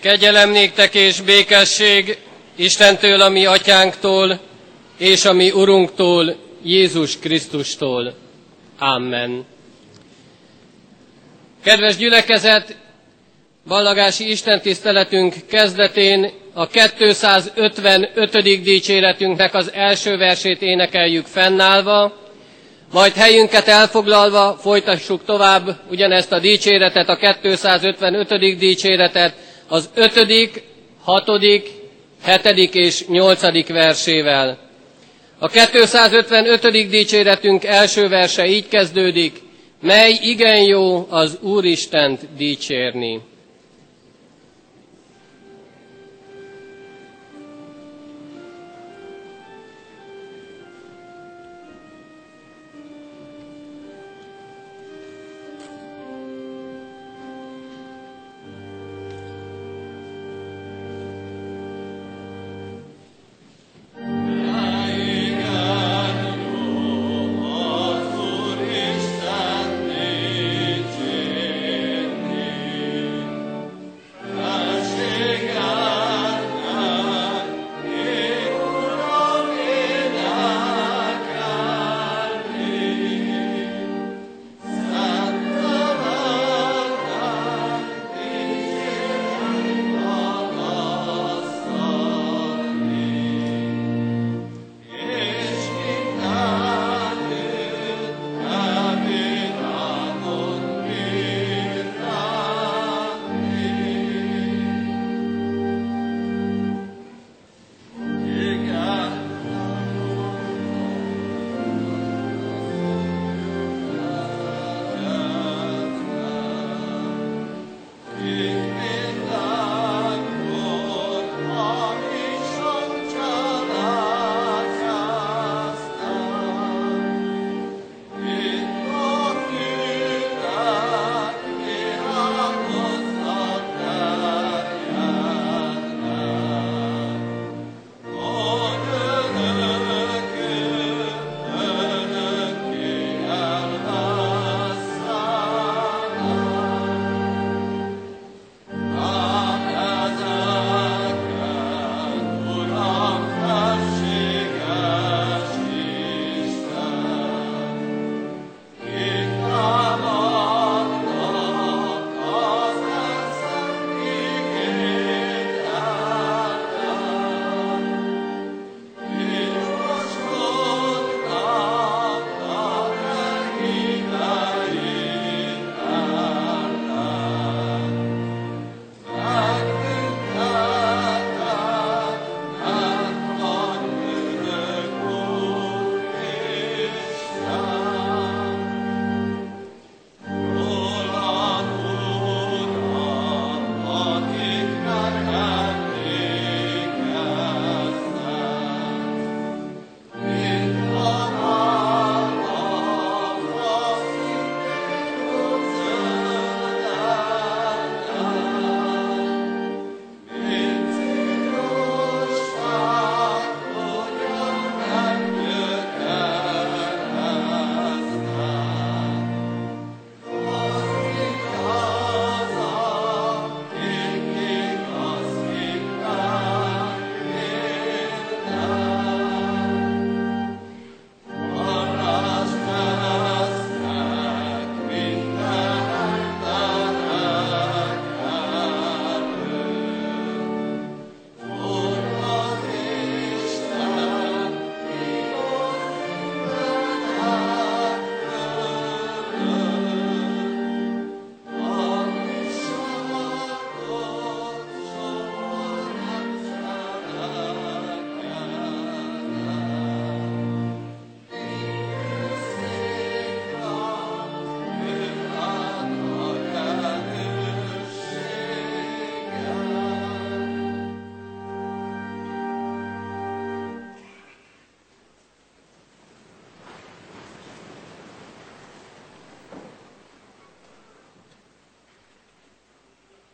Kegyelem néktek és békesség Istentől, a mi atyánktól, és a mi Urunktól, Jézus Krisztustól. Amen. Kedves gyülekezet, ballagási istentiszteletünk kezdetén a 255. dicséretünknek az első versét énekeljük fennállva, majd helyünket elfoglalva folytassuk tovább ugyanezt a dicséretet, a 255. dicséretet az 5., 6., 7. és 8. versével. A 255. dicséretünk első verse így kezdődik, mely igen jó az Úristent dicsérni.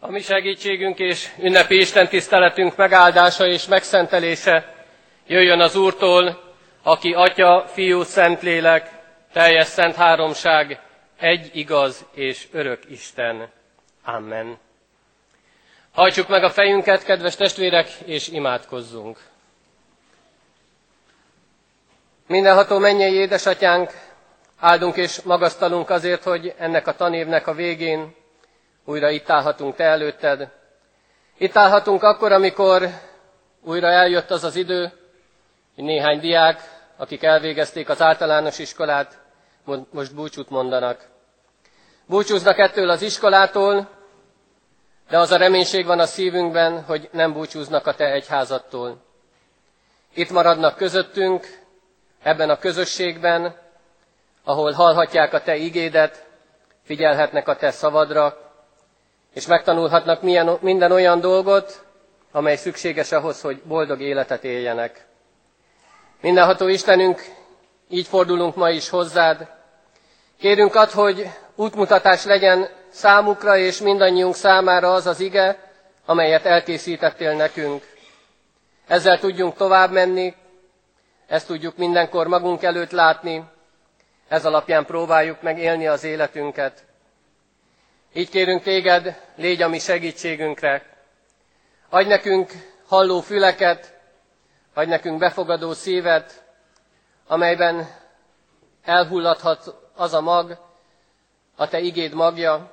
A mi segítségünk és ünnepi Isten tiszteletünk megáldása és megszentelése jöjjön az Úrtól, aki Atya, Fiú, Szentlélek, teljes szent háromság, egy igaz és örök Isten. Amen. Hajtsuk meg a fejünket, kedves testvérek, és imádkozzunk. Mindenható mennyei édesatyánk, áldunk és magasztalunk azért, hogy ennek a tanévnek a végén újra itt állhatunk Te előtted. Itt állhatunk akkor, amikor újra eljött az az idő, hogy néhány diák, akik elvégezték az általános iskolát, most búcsút mondanak. Búcsúznak ettől az iskolától, de az a reménység van a szívünkben, hogy nem búcsúznak a Te egyházattól. Itt maradnak közöttünk, ebben a közösségben, ahol hallhatják a Te igédet, figyelhetnek a Te szavadra, és megtanulhatnak milyen, minden olyan dolgot, amely szükséges ahhoz, hogy boldog életet éljenek. Mindenható Istenünk, így fordulunk ma is hozzád. Kérünk ad, hogy útmutatás legyen számukra és mindannyiunk számára az az ige, amelyet elkészítettél nekünk. Ezzel tudjunk tovább menni, ezt tudjuk mindenkor magunk előtt látni, ez alapján próbáljuk meg élni az életünket. Így kérünk téged, légy a mi segítségünkre. Adj nekünk halló füleket, adj nekünk befogadó szívet, amelyben elhullathat az a mag, a te igéd magja,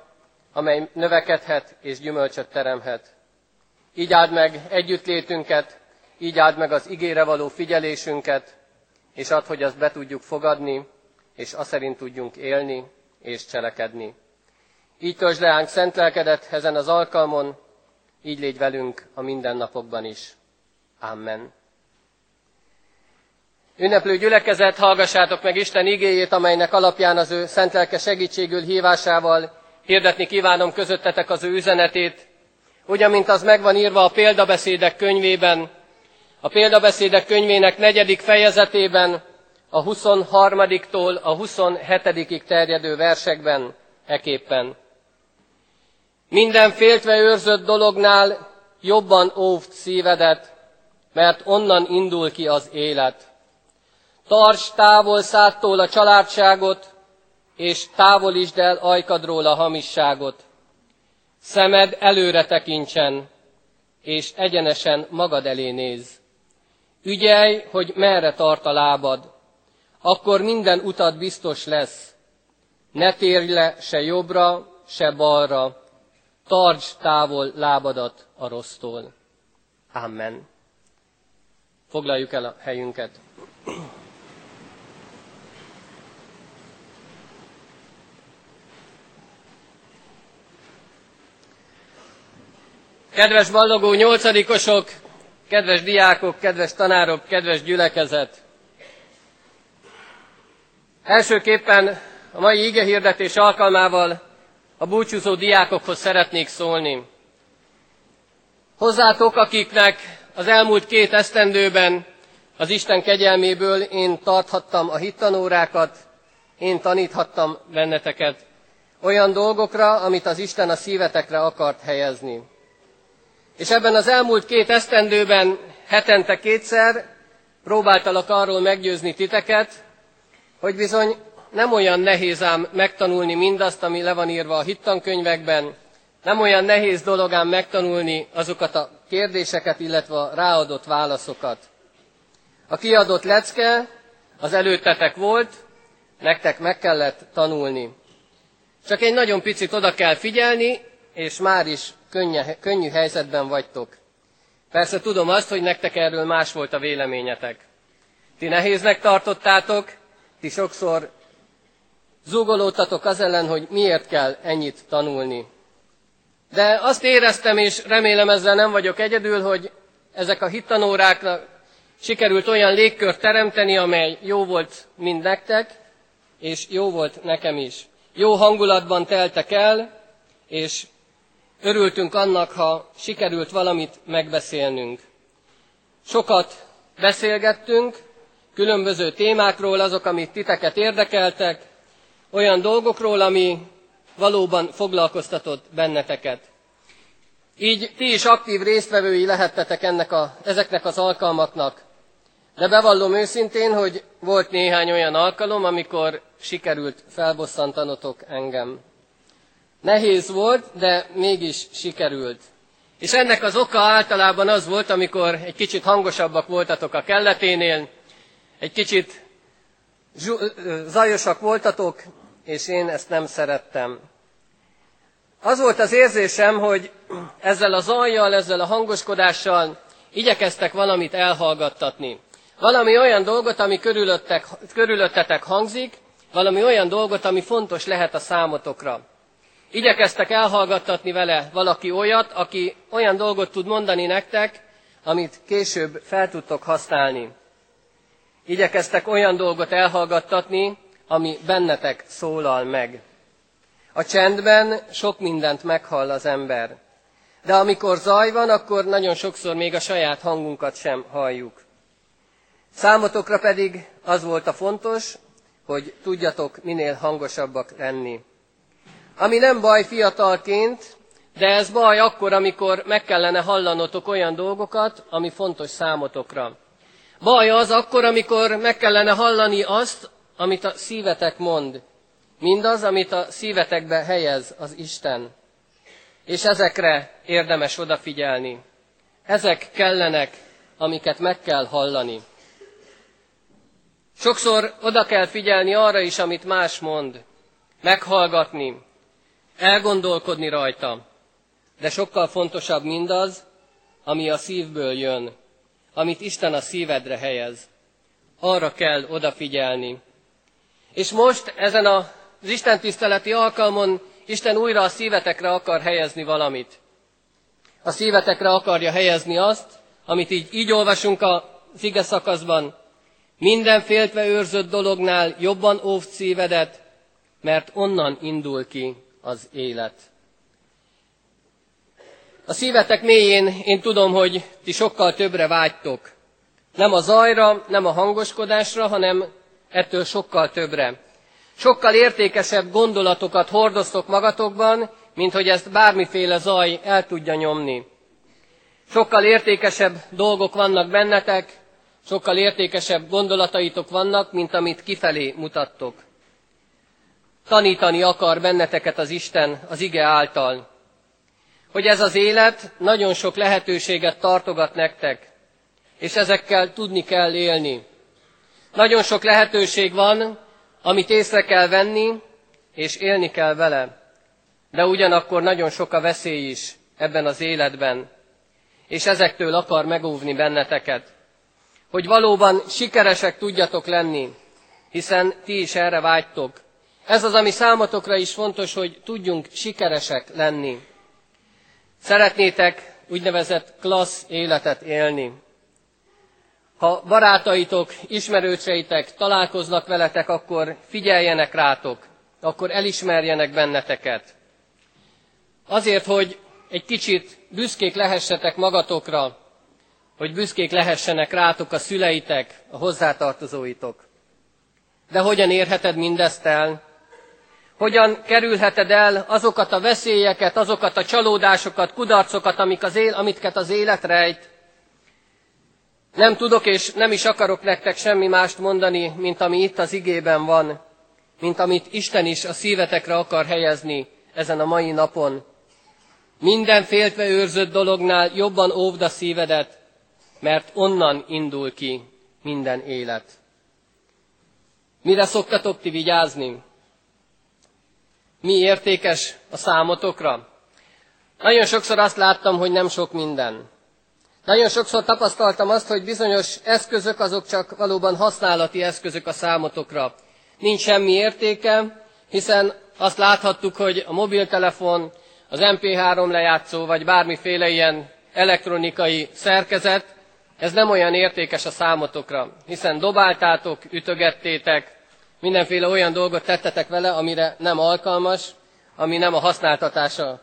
amely növekedhet és gyümölcsöt teremhet. Így áld meg együttlétünket, így áld meg az igére való figyelésünket, és add, hogy azt be tudjuk fogadni, és azt szerint tudjunk élni és cselekedni. Így töltsd ránk szent ezen az alkalmon, így légy velünk a mindennapokban is. Amen. Ünneplő gyülekezet, hallgassátok meg Isten igéjét, amelynek alapján az ő szent segítségül hívásával hirdetni kívánom közöttetek az ő üzenetét, ugyan, mint az megvan írva a példabeszédek könyvében, a példabeszédek könyvének negyedik fejezetében, a 23-tól a 27-ig terjedő versekben eképpen. Minden féltve őrzött dolognál jobban óvd szívedet, mert onnan indul ki az élet. Tarts távol szától a családságot, és távolítsd el ajkadról a hamisságot. Szemed előre tekintsen, és egyenesen magad elé néz. Ügyelj, hogy merre tart a lábad, akkor minden utad biztos lesz. Ne térj le se jobbra, se balra, tarts távol lábadat a rossztól. Amen. Foglaljuk el a helyünket. Kedves ballogó nyolcadikosok, kedves diákok, kedves tanárok, kedves gyülekezet! Elsőképpen a mai igehirdetés alkalmával a búcsúzó diákokhoz szeretnék szólni. Hozzátok, akiknek az elmúlt két esztendőben az Isten kegyelméből én tarthattam a hittanórákat, én taníthattam benneteket olyan dolgokra, amit az Isten a szívetekre akart helyezni. És ebben az elmúlt két esztendőben hetente kétszer próbáltalak arról meggyőzni titeket, hogy bizony nem olyan nehéz ám megtanulni mindazt, ami le van írva a hittankönyvekben, nem olyan nehéz dolog ám megtanulni azokat a kérdéseket, illetve a ráadott válaszokat. A kiadott lecke az előttetek volt, nektek meg kellett tanulni. Csak egy nagyon picit oda kell figyelni, és már is könnyű, könnyű helyzetben vagytok. Persze tudom azt, hogy nektek erről más volt a véleményetek. Ti nehéznek tartottátok, ti sokszor zúgolódtatok az ellen, hogy miért kell ennyit tanulni. De azt éreztem, és remélem ezzel nem vagyok egyedül, hogy ezek a hittanóráknak sikerült olyan légkört teremteni, amely jó volt mind nektek, és jó volt nekem is. Jó hangulatban teltek el, és örültünk annak, ha sikerült valamit megbeszélnünk. Sokat beszélgettünk, különböző témákról, azok, amit titeket érdekeltek, olyan dolgokról, ami valóban foglalkoztatott benneteket. Így ti is aktív résztvevői lehettetek ennek a, ezeknek az alkalmaknak. De bevallom őszintén, hogy volt néhány olyan alkalom, amikor sikerült felbosszantanotok engem. Nehéz volt, de mégis sikerült. És ennek az oka általában az volt, amikor egy kicsit hangosabbak voltatok a kelleténél, egy kicsit zajosak voltatok, és én ezt nem szerettem. Az volt az érzésem, hogy ezzel a zajjal, ezzel a hangoskodással igyekeztek valamit elhallgattatni. Valami olyan dolgot, ami körülöttetek hangzik, valami olyan dolgot, ami fontos lehet a számotokra. Igyekeztek elhallgattatni vele valaki olyat, aki olyan dolgot tud mondani nektek, amit később fel tudtok használni. Igyekeztek olyan dolgot elhallgattatni, ami bennetek szólal meg. A csendben sok mindent meghall az ember. De amikor zaj van, akkor nagyon sokszor még a saját hangunkat sem halljuk. Számotokra pedig az volt a fontos, hogy tudjatok minél hangosabbak lenni. Ami nem baj fiatalként, de ez baj akkor, amikor meg kellene hallanotok olyan dolgokat, ami fontos számotokra. Baj az akkor, amikor meg kellene hallani azt, amit a szívetek mond. Mindaz, amit a szívetekbe helyez az Isten. És ezekre érdemes odafigyelni. Ezek kellenek, amiket meg kell hallani. Sokszor oda kell figyelni arra is, amit más mond, meghallgatni, elgondolkodni rajta, de sokkal fontosabb mindaz, ami a szívből jön, amit Isten a szívedre helyez. Arra kell odafigyelni. És most ezen az Isten tiszteleti alkalmon Isten újra a szívetekre akar helyezni valamit. A szívetekre akarja helyezni azt, amit így, így olvasunk az ige szakaszban, minden féltve őrzött dolognál jobban óvd szívedet, mert onnan indul ki az élet. A szívetek mélyén én tudom, hogy ti sokkal többre vágytok. Nem a zajra, nem a hangoskodásra, hanem ettől sokkal többre. Sokkal értékesebb gondolatokat hordoztok magatokban, mint hogy ezt bármiféle zaj el tudja nyomni. Sokkal értékesebb dolgok vannak bennetek, sokkal értékesebb gondolataitok vannak, mint amit kifelé mutattok. Tanítani akar benneteket az Isten az ige által, hogy ez az élet nagyon sok lehetőséget tartogat nektek, és ezekkel tudni kell élni. Nagyon sok lehetőség van, amit észre kell venni, és élni kell vele. De ugyanakkor nagyon sok a veszély is ebben az életben, és ezektől akar megóvni benneteket hogy valóban sikeresek tudjatok lenni, hiszen ti is erre vágytok. Ez az, ami számotokra is fontos, hogy tudjunk sikeresek lenni. Szeretnétek úgynevezett klassz életet élni. Ha barátaitok, ismerőseitek találkoznak veletek, akkor figyeljenek rátok, akkor elismerjenek benneteket. Azért, hogy egy kicsit büszkék lehessetek magatokra, hogy büszkék lehessenek rátok a szüleitek, a hozzátartozóitok. De hogyan érheted mindezt el? Hogyan kerülheted el azokat a veszélyeket, azokat a csalódásokat, kudarcokat, amik az él, amiket az élet rejt? Nem tudok és nem is akarok nektek semmi mást mondani, mint ami itt az igében van, mint amit Isten is a szívetekre akar helyezni ezen a mai napon. Minden féltve őrzött dolognál jobban óvd a szívedet, mert onnan indul ki minden élet. Mire szoktatok ti vigyázni? Mi értékes a számotokra? Nagyon sokszor azt láttam, hogy nem sok minden. Nagyon sokszor tapasztaltam azt, hogy bizonyos eszközök azok csak valóban használati eszközök a számotokra. Nincs semmi értéke, hiszen azt láthattuk, hogy a mobiltelefon, az MP3 lejátszó, vagy bármiféle ilyen elektronikai szerkezet ez nem olyan értékes a számotokra, hiszen dobáltátok, ütögettétek, mindenféle olyan dolgot tettetek vele, amire nem alkalmas, ami nem a használtatása.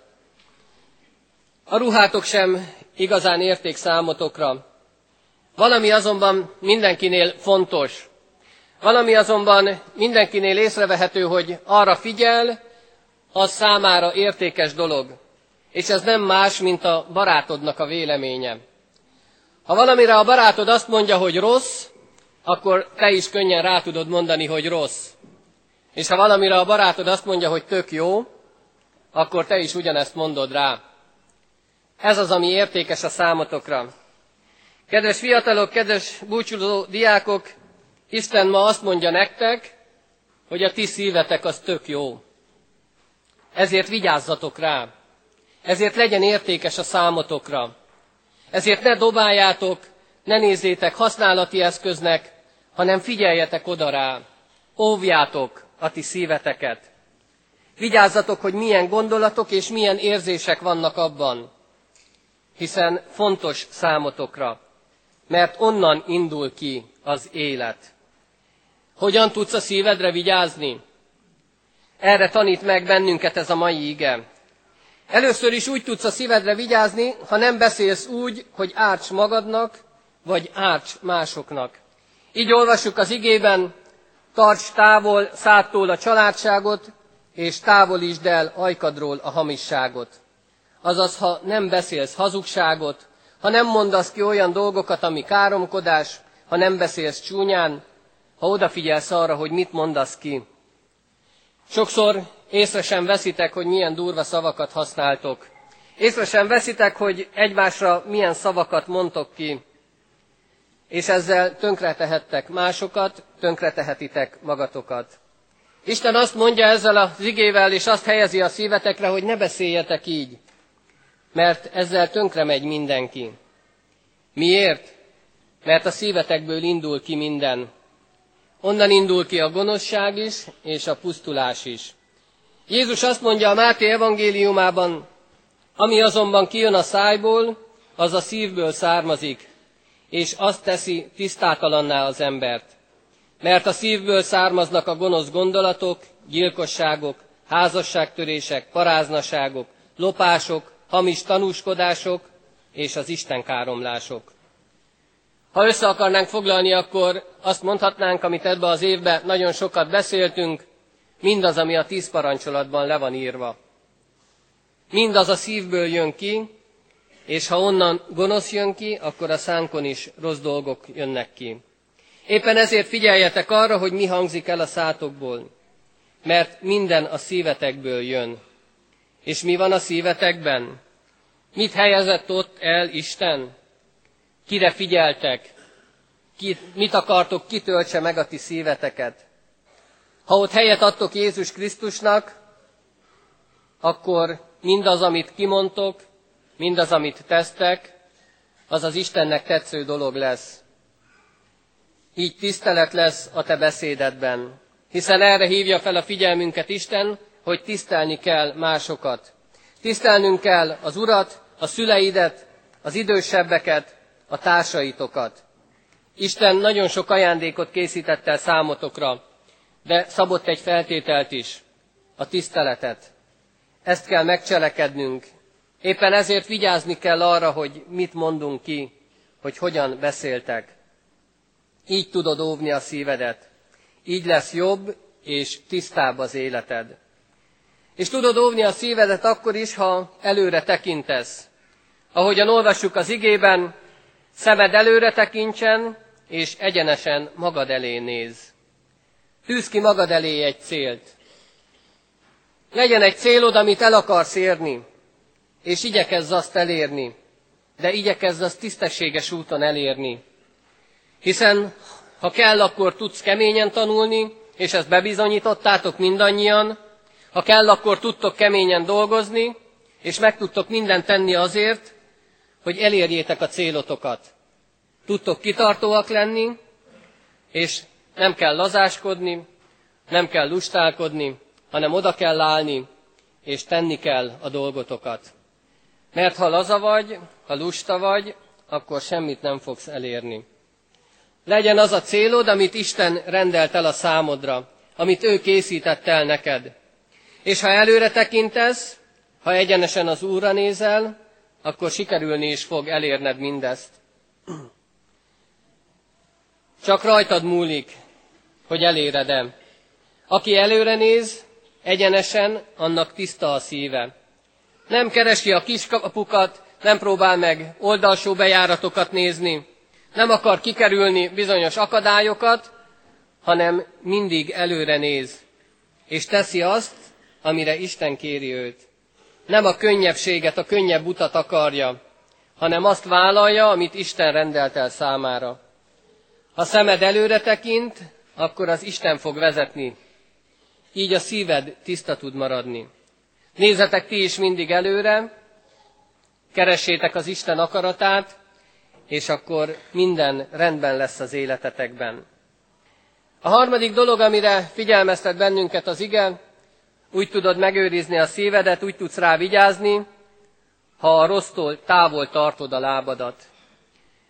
A ruhátok sem igazán érték számotokra. Valami azonban mindenkinél fontos. Valami azonban mindenkinél észrevehető, hogy arra figyel, az számára értékes dolog. És ez nem más, mint a barátodnak a véleménye. Ha valamire a barátod azt mondja, hogy rossz, akkor te is könnyen rá tudod mondani, hogy rossz. És ha valamire a barátod azt mondja, hogy tök jó, akkor te is ugyanezt mondod rá. Ez az, ami értékes a számotokra. Kedves fiatalok, kedves búcsúzó diákok, Isten ma azt mondja nektek, hogy a ti szívetek az tök jó. Ezért vigyázzatok rá. Ezért legyen értékes a számotokra. Ezért ne dobáljátok, ne nézzétek használati eszköznek, hanem figyeljetek oda rá. Óvjátok a ti szíveteket. Vigyázzatok, hogy milyen gondolatok és milyen érzések vannak abban, hiszen fontos számotokra, mert onnan indul ki az élet. Hogyan tudsz a szívedre vigyázni? Erre tanít meg bennünket ez a mai ige. Először is úgy tudsz a szívedre vigyázni, ha nem beszélsz úgy, hogy árts magadnak, vagy árts másoknak. Így olvassuk az igében, tarts távol szától a családságot, és távolítsd el ajkadról a hamisságot. Azaz, ha nem beszélsz hazugságot, ha nem mondasz ki olyan dolgokat, ami káromkodás, ha nem beszélsz csúnyán, ha odafigyelsz arra, hogy mit mondasz ki. Sokszor észre sem veszitek, hogy milyen durva szavakat használtok. Észre sem veszitek, hogy egymásra milyen szavakat mondtok ki. És ezzel tönkretehettek másokat, tönkretehetitek magatokat. Isten azt mondja ezzel az igével, és azt helyezi a szívetekre, hogy ne beszéljetek így, mert ezzel tönkre megy mindenki. Miért? Mert a szívetekből indul ki minden. Onnan indul ki a gonoszság is, és a pusztulás is. Jézus azt mondja a Máté evangéliumában, ami azonban kijön a szájból, az a szívből származik, és azt teszi tisztátalanná az embert. Mert a szívből származnak a gonosz gondolatok, gyilkosságok, házasságtörések, paráznaságok, lopások, hamis tanúskodások és az istenkáromlások. Ha össze akarnánk foglalni, akkor azt mondhatnánk, amit ebbe az évben nagyon sokat beszéltünk, mindaz, ami a tíz parancsolatban le van írva. Mindaz a szívből jön ki, és ha onnan gonosz jön ki, akkor a szánkon is rossz dolgok jönnek ki. Éppen ezért figyeljetek arra, hogy mi hangzik el a szátokból, mert minden a szívetekből jön. És mi van a szívetekben? Mit helyezett ott el Isten? Kire figyeltek? Ki, mit akartok, kitöltse meg a ti szíveteket? Ha ott helyet adtok Jézus Krisztusnak, akkor mindaz, amit kimondtok, mindaz, amit tesztek, az az Istennek tetsző dolog lesz. Így tisztelet lesz a te beszédedben. Hiszen erre hívja fel a figyelmünket Isten, hogy tisztelni kell másokat. Tisztelnünk kell az Urat, a szüleidet, az idősebbeket, a társaitokat. Isten nagyon sok ajándékot készített el számotokra, de szabott egy feltételt is, a tiszteletet. Ezt kell megcselekednünk. Éppen ezért vigyázni kell arra, hogy mit mondunk ki, hogy hogyan beszéltek. Így tudod óvni a szívedet. Így lesz jobb és tisztább az életed. És tudod óvni a szívedet akkor is, ha előre tekintesz. Ahogyan olvassuk az igében, szemed előre tekintsen, és egyenesen magad elé néz. Tűz ki magad elé egy célt. Legyen egy célod, amit el akarsz érni, és igyekezz azt elérni, de igyekezz azt tisztességes úton elérni. Hiszen ha kell, akkor tudsz keményen tanulni, és ezt bebizonyítottátok mindannyian. Ha kell, akkor tudtok keményen dolgozni, és meg tudtok mindent tenni azért, hogy elérjétek a célotokat. Tudtok kitartóak lenni, és nem kell lazáskodni, nem kell lustálkodni, hanem oda kell állni, és tenni kell a dolgotokat. Mert ha laza vagy, ha lusta vagy, akkor semmit nem fogsz elérni. Legyen az a célod, amit Isten rendelt el a számodra, amit ő készített el neked. És ha előre tekintesz, ha egyenesen az Úrra nézel, akkor sikerülni is fog elérned mindezt. Csak rajtad múlik, hogy eléred-e. Aki előre néz, egyenesen, annak tiszta a szíve. Nem keresi a kiskapukat, nem próbál meg oldalsó bejáratokat nézni, nem akar kikerülni bizonyos akadályokat, hanem mindig előre néz, és teszi azt, amire Isten kéri őt. nem a könnyebbséget, a könnyebb utat akarja, hanem azt vállalja, amit Isten rendelt el számára. Ha szemed előre tekint, akkor az Isten fog vezetni. Így a szíved tiszta tud maradni. Nézzetek ti is mindig előre, keressétek az Isten akaratát, és akkor minden rendben lesz az életetekben. A harmadik dolog, amire figyelmeztet bennünket az ige, úgy tudod megőrizni a szívedet, úgy tudsz rá vigyázni, ha a rossztól távol tartod a lábadat.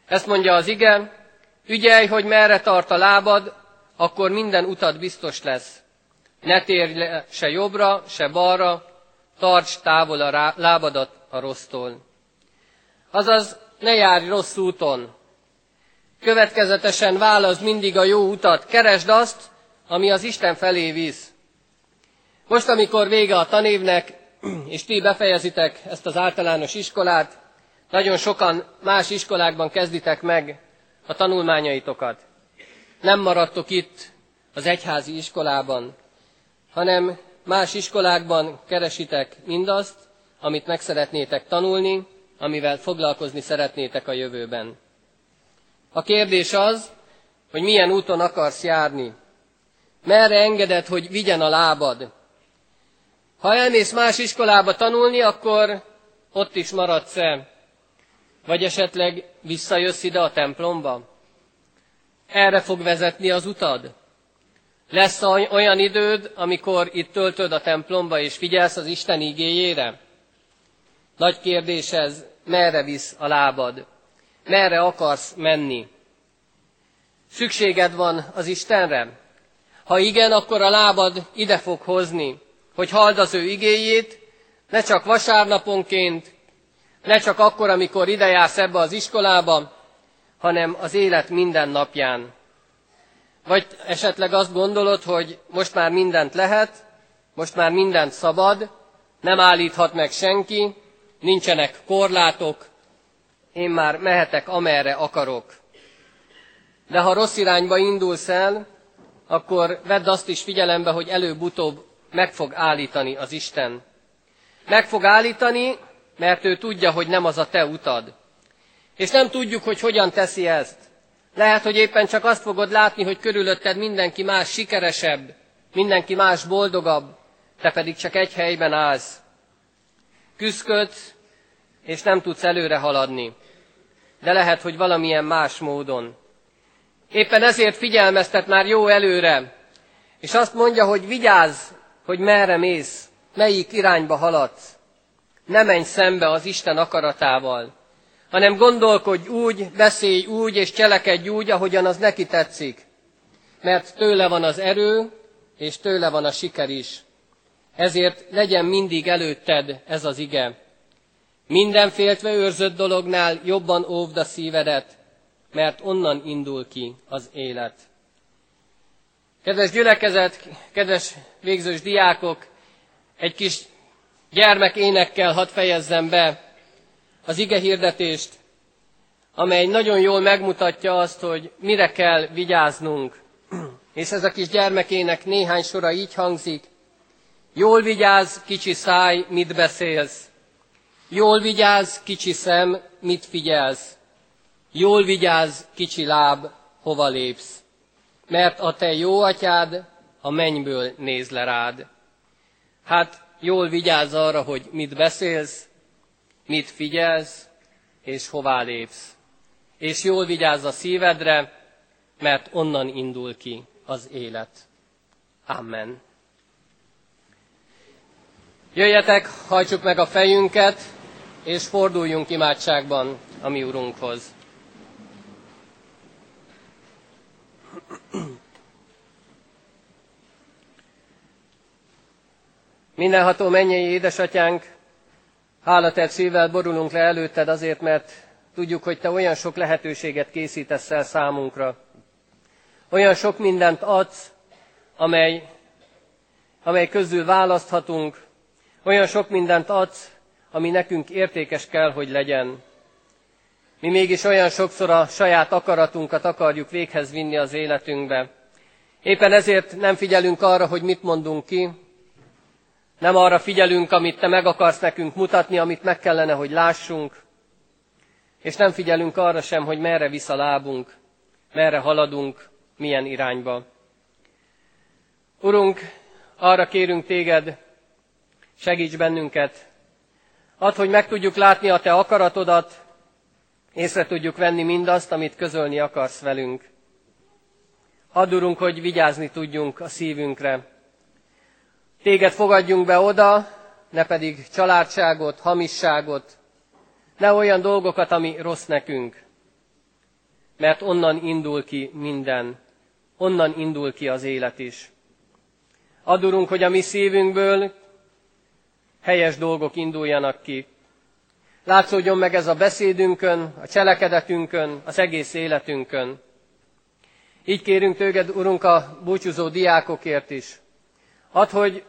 Ezt mondja az ige, ügyelj, hogy merre tart a lábad, akkor minden utad biztos lesz. Ne térj le se jobbra, se balra, tarts távol a lábadat a rossztól. Azaz, ne járj rossz úton. Következetesen válasz mindig a jó utat, keresd azt, ami az Isten felé visz. Most, amikor vége a tanévnek, és ti befejezitek ezt az általános iskolát, nagyon sokan más iskolákban kezditek meg a tanulmányaitokat. Nem maradtok itt az egyházi iskolában, hanem más iskolákban keresitek mindazt, amit meg szeretnétek tanulni, amivel foglalkozni szeretnétek a jövőben. A kérdés az, hogy milyen úton akarsz járni. Merre engeded, hogy vigyen a lábad? Ha elmész más iskolába tanulni, akkor ott is maradsz-e? Vagy esetleg visszajössz ide a templomba? Erre fog vezetni az utad? Lesz olyan időd, amikor itt töltöd a templomba és figyelsz az Isten igéjére? Nagy kérdés ez, merre visz a lábad? Merre akarsz menni? Szükséged van az Istenre? Ha igen, akkor a lábad ide fog hozni, hogy halld az ő igéjét, ne csak vasárnaponként, ne csak akkor, amikor ide jársz ebbe az iskolába, hanem az élet minden napján. Vagy esetleg azt gondolod, hogy most már mindent lehet, most már mindent szabad, nem állíthat meg senki, nincsenek korlátok, én már mehetek amerre akarok. De ha rossz irányba indulsz el, akkor vedd azt is figyelembe, hogy előbb-utóbb meg fog állítani az Isten. Meg fog állítani, mert ő tudja, hogy nem az a te utad. És nem tudjuk, hogy hogyan teszi ezt. Lehet, hogy éppen csak azt fogod látni, hogy körülötted mindenki más sikeresebb, mindenki más boldogabb, te pedig csak egy helyben állsz. Küszködsz, és nem tudsz előre haladni. De lehet, hogy valamilyen más módon. Éppen ezért figyelmeztet már jó előre, és azt mondja, hogy vigyázz, hogy merre mész, melyik irányba haladsz. Ne menj szembe az Isten akaratával, hanem gondolkodj úgy, beszélj úgy, és cselekedj úgy, ahogyan az neki tetszik. Mert tőle van az erő, és tőle van a siker is. Ezért legyen mindig előtted ez az ige. Minden féltve őrzött dolognál jobban óvd a szívedet, mert onnan indul ki az élet. Kedves gyülekezet, kedves végzős diákok, egy kis gyermekénekkel hadd fejezzem be az ige hirdetést, amely nagyon jól megmutatja azt, hogy mire kell vigyáznunk. És ez a kis gyermekének néhány sora így hangzik. Jól vigyázz, kicsi száj, mit beszélsz. Jól vigyázz, kicsi szem, mit figyelsz. Jól vigyázz, kicsi láb, hova lépsz. Mert a te jó atyád a mennyből néz le rád. Hát jól vigyázz arra, hogy mit beszélsz, mit figyelsz, és hová lépsz. És jól vigyázz a szívedre, mert onnan indul ki az élet. Amen. Jöjjetek, hajtsuk meg a fejünket, és forduljunk imádságban a mi Urunkhoz. Mindenható mennyei édesatyánk, hálatett szívvel borulunk le előtted azért, mert tudjuk, hogy te olyan sok lehetőséget készítesz el számunkra. Olyan sok mindent adsz, amely, amely közül választhatunk, olyan sok mindent adsz, ami nekünk értékes kell, hogy legyen. Mi mégis olyan sokszor a saját akaratunkat akarjuk véghez vinni az életünkbe. Éppen ezért nem figyelünk arra, hogy mit mondunk ki, Nem arra figyelünk, amit te meg akarsz nekünk mutatni, amit meg kellene, hogy lássunk, és nem figyelünk arra sem, hogy merre visz a lábunk, merre haladunk, milyen irányba. Urunk, arra kérünk téged, segíts bennünket, add, hogy meg tudjuk látni a te akaratodat, észre tudjuk venni mindazt, amit közölni akarsz velünk. Add, Urunk, hogy vigyázni tudjunk a szívünkre. Téged fogadjunk be oda, ne pedig családságot, hamisságot, ne olyan dolgokat, ami rossz nekünk, mert onnan indul ki minden, onnan indul ki az élet is. Adurunk, hogy a mi szívünkből helyes dolgok induljanak ki. Látszódjon meg ez a beszédünkön, a cselekedetünkön, az egész életünkön. Így kérünk tőled, Urunk, a búcsúzó diákokért is. Add, hogy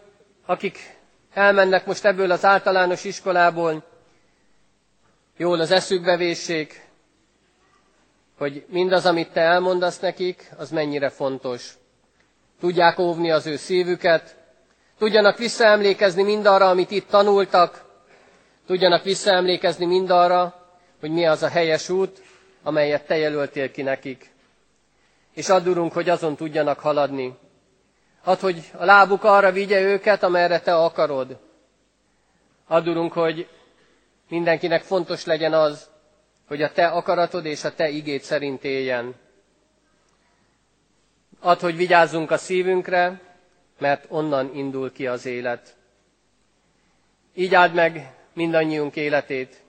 akik elmennek most ebből az általános iskolából, jól az eszükbe véssék, hogy mindaz, amit te elmondasz nekik, az mennyire fontos. Tudják óvni az ő szívüket, tudjanak visszaemlékezni mindarra, amit itt tanultak, tudjanak visszaemlékezni mindarra, hogy mi az a helyes út, amelyet te jelöltél ki nekik. És addurunk, hogy azon tudjanak haladni. Add, hogy a lábuk arra vigye őket, amerre te akarod. Addurunk, hogy mindenkinek fontos legyen az, hogy a te akaratod és a te igét szerint éljen. Add, hogy vigyázzunk a szívünkre, mert onnan indul ki az élet. Így áld meg mindannyiunk életét.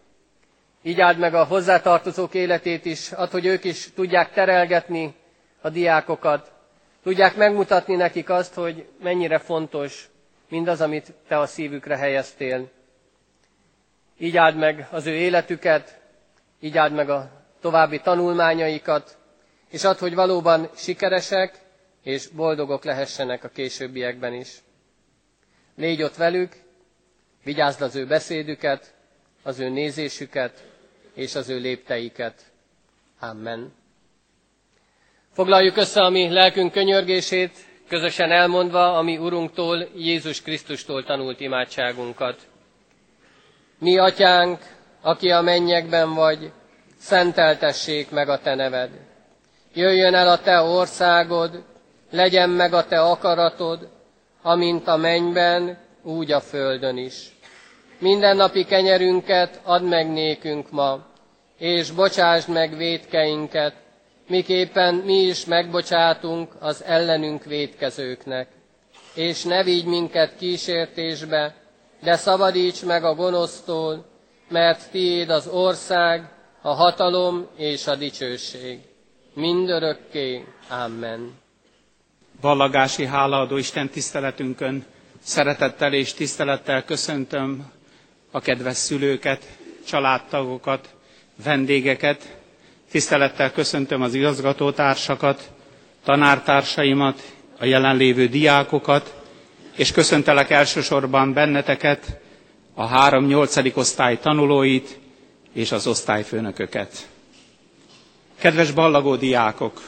Így áld meg a hozzátartozók életét is, add, hogy ők is tudják terelgetni a diákokat, tudják megmutatni nekik azt, hogy mennyire fontos mindaz, amit te a szívükre helyeztél. Így áld meg az ő életüket, így áld meg a további tanulmányaikat, és add, hogy valóban sikeresek és boldogok lehessenek a későbbiekben is. Légy ott velük, vigyázd az ő beszédüket, az ő nézésüket és az ő lépteiket. Amen. Foglaljuk össze a mi lelkünk könyörgését, közösen elmondva a mi Urunktól, Jézus Krisztustól tanult imádságunkat. Mi, Atyánk, aki a mennyekben vagy, szenteltessék meg a Te neved. Jöjjön el a Te országod, legyen meg a Te akaratod, amint a mennyben, úgy a földön is. Mindennapi kenyerünket add meg nékünk ma, és bocsásd meg védkeinket, miképpen mi is megbocsátunk az ellenünk védkezőknek. És ne vigy minket kísértésbe, de szabadíts meg a gonosztól, mert tiéd az ország, a hatalom és a dicsőség. Mindörökké. Amen. Vallagási hálaadó Isten tiszteletünkön szeretettel és tisztelettel köszöntöm a kedves szülőket, családtagokat, vendégeket, tisztelettel köszöntöm az igazgatótársakat, tanártársaimat, a jelenlévő diákokat, és köszöntelek elsősorban benneteket, a három nyolcadik osztály tanulóit és az osztályfőnököket. Kedves ballagó diákok!